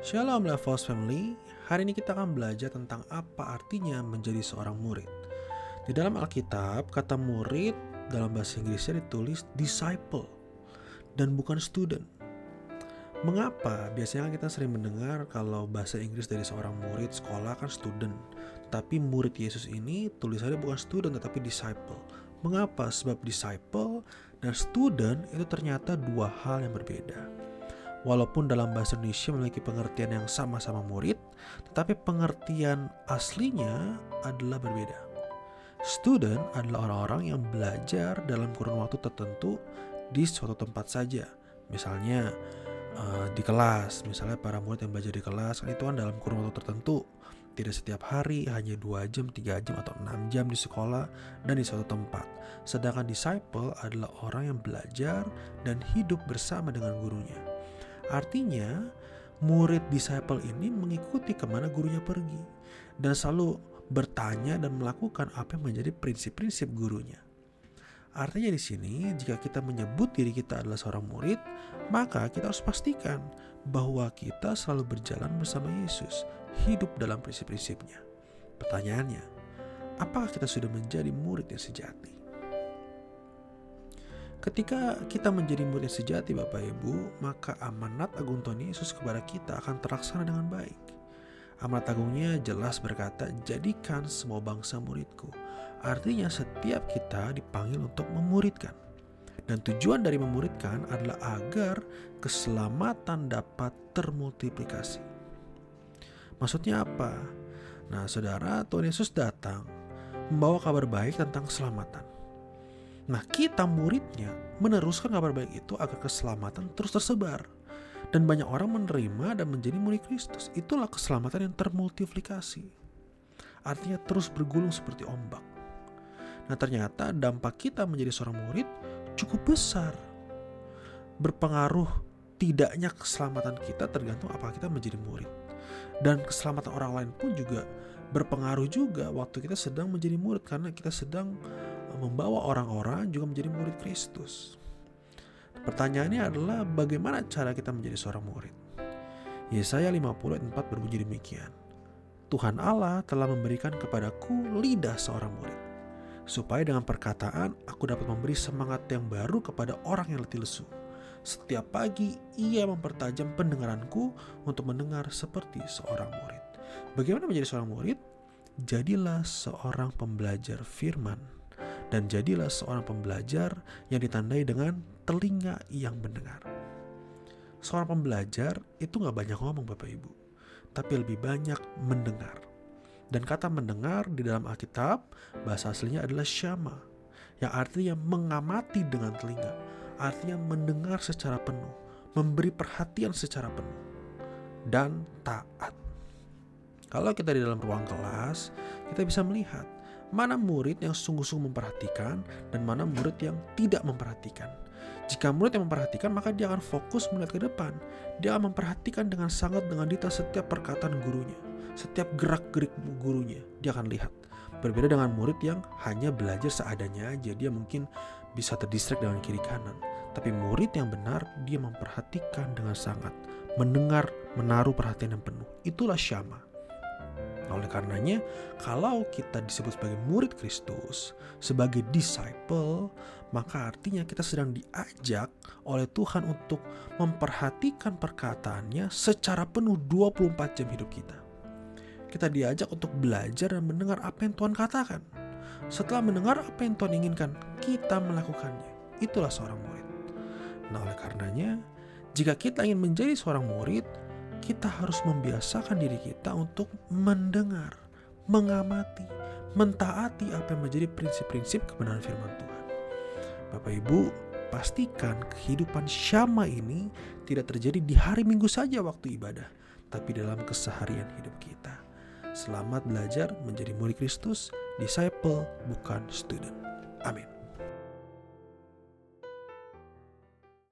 Shalom Levels Family, hari ini kita akan belajar tentang apa artinya menjadi seorang murid. Di dalam Alkitab, kata murid dalam bahasa Inggrisnya ditulis disciple dan bukan student. Mengapa? Biasanya kita sering mendengar kalau bahasa Inggris dari seorang murid sekolah kan student. Tapi murid Yesus ini tulisannya bukan student tetapi disciple. Mengapa? Sebab disciple dan student itu ternyata dua hal yang berbeda. Walaupun dalam bahasa Indonesia memiliki pengertian yang sama-sama murid, tetapi pengertian aslinya adalah berbeda. Student adalah orang-orang yang belajar dalam kurun waktu tertentu di suatu tempat saja. Misalnya uh, di kelas, misalnya para murid yang belajar di kelas kan itu kan dalam kurun waktu tertentu. Tidak setiap hari, hanya dua jam, tiga jam, atau enam jam di sekolah dan di suatu tempat. Sedangkan disciple adalah orang yang belajar dan hidup bersama dengan gurunya. Artinya, murid disciple ini mengikuti ke mana gurunya pergi dan selalu bertanya dan melakukan apa yang menjadi prinsip-prinsip gurunya. Artinya di sini, jika kita menyebut diri kita adalah seorang murid, maka kita harus pastikan bahwa kita selalu berjalan bersama Yesus, hidup dalam prinsip-prinsipnya. Pertanyaannya, apakah kita sudah menjadi murid yang sejati? Ketika kita menjadi murid sejati Bapak Ibu, maka amanat agung Tuhan Yesus kepada kita akan terlaksana dengan baik. Amanat agungnya jelas berkata, jadikan semua bangsa muridku. Artinya setiap kita dipanggil untuk memuridkan. Dan tujuan dari memuridkan adalah agar keselamatan dapat termultiplikasi. Maksudnya apa? Nah saudara, Tuhan Yesus datang membawa kabar baik tentang keselamatan. Nah, kita muridnya meneruskan kabar baik itu agar keselamatan terus tersebar. Dan banyak orang menerima dan menjadi murid Kristus. Itulah keselamatan yang termultiplikasi. Artinya terus bergulung seperti ombak. Nah ternyata dampak kita menjadi seorang murid cukup besar. Berpengaruh tidaknya keselamatan kita tergantung apakah kita menjadi murid. Dan keselamatan orang lain pun juga berpengaruh juga waktu kita sedang menjadi murid karena kita sedang membawa orang-orang juga menjadi murid Kristus. Pertanyaannya adalah bagaimana cara kita menjadi seorang murid? Yesaya 50 ayat 4 berbunyi demikian. Tuhan Allah telah memberikan kepadaku lidah seorang murid, supaya dengan perkataan aku dapat memberi semangat yang baru kepada orang yang letih lesu. Setiap pagi ia mempertajam pendengaranku untuk mendengar seperti seorang murid. Bagaimana menjadi seorang murid? Jadilah seorang pembelajar firman dan jadilah seorang pembelajar yang ditandai dengan telinga yang mendengar. Seorang pembelajar itu nggak banyak ngomong Bapak Ibu, tapi lebih banyak mendengar. Dan kata mendengar di dalam Alkitab, bahasa aslinya adalah syama, yang artinya mengamati dengan telinga, artinya mendengar secara penuh, memberi perhatian secara penuh, dan taat. Kalau kita di dalam ruang kelas, kita bisa melihat mana murid yang sungguh-sungguh memperhatikan dan mana murid yang tidak memperhatikan. Jika murid yang memperhatikan, maka dia akan fokus melihat ke depan. Dia akan memperhatikan dengan sangat dengan detail setiap perkataan gurunya, setiap gerak-gerik gurunya. Dia akan lihat. Berbeda dengan murid yang hanya belajar seadanya aja. Dia mungkin bisa terdistrak dengan kiri kanan. Tapi murid yang benar, dia memperhatikan dengan sangat. Mendengar, menaruh perhatian yang penuh. Itulah syama. Oleh karenanya, kalau kita disebut sebagai murid Kristus, sebagai disciple, maka artinya kita sedang diajak oleh Tuhan untuk memperhatikan perkataannya secara penuh 24 jam hidup kita. Kita diajak untuk belajar dan mendengar apa yang Tuhan katakan. Setelah mendengar apa yang Tuhan inginkan, kita melakukannya. Itulah seorang murid. Nah, oleh karenanya, jika kita ingin menjadi seorang murid, kita harus membiasakan diri kita untuk mendengar, mengamati, mentaati apa yang menjadi prinsip-prinsip kebenaran firman Tuhan. Bapak Ibu, pastikan kehidupan syama ini tidak terjadi di hari Minggu saja waktu ibadah, tapi dalam keseharian hidup kita. Selamat belajar menjadi murid Kristus, disciple bukan student. Amin.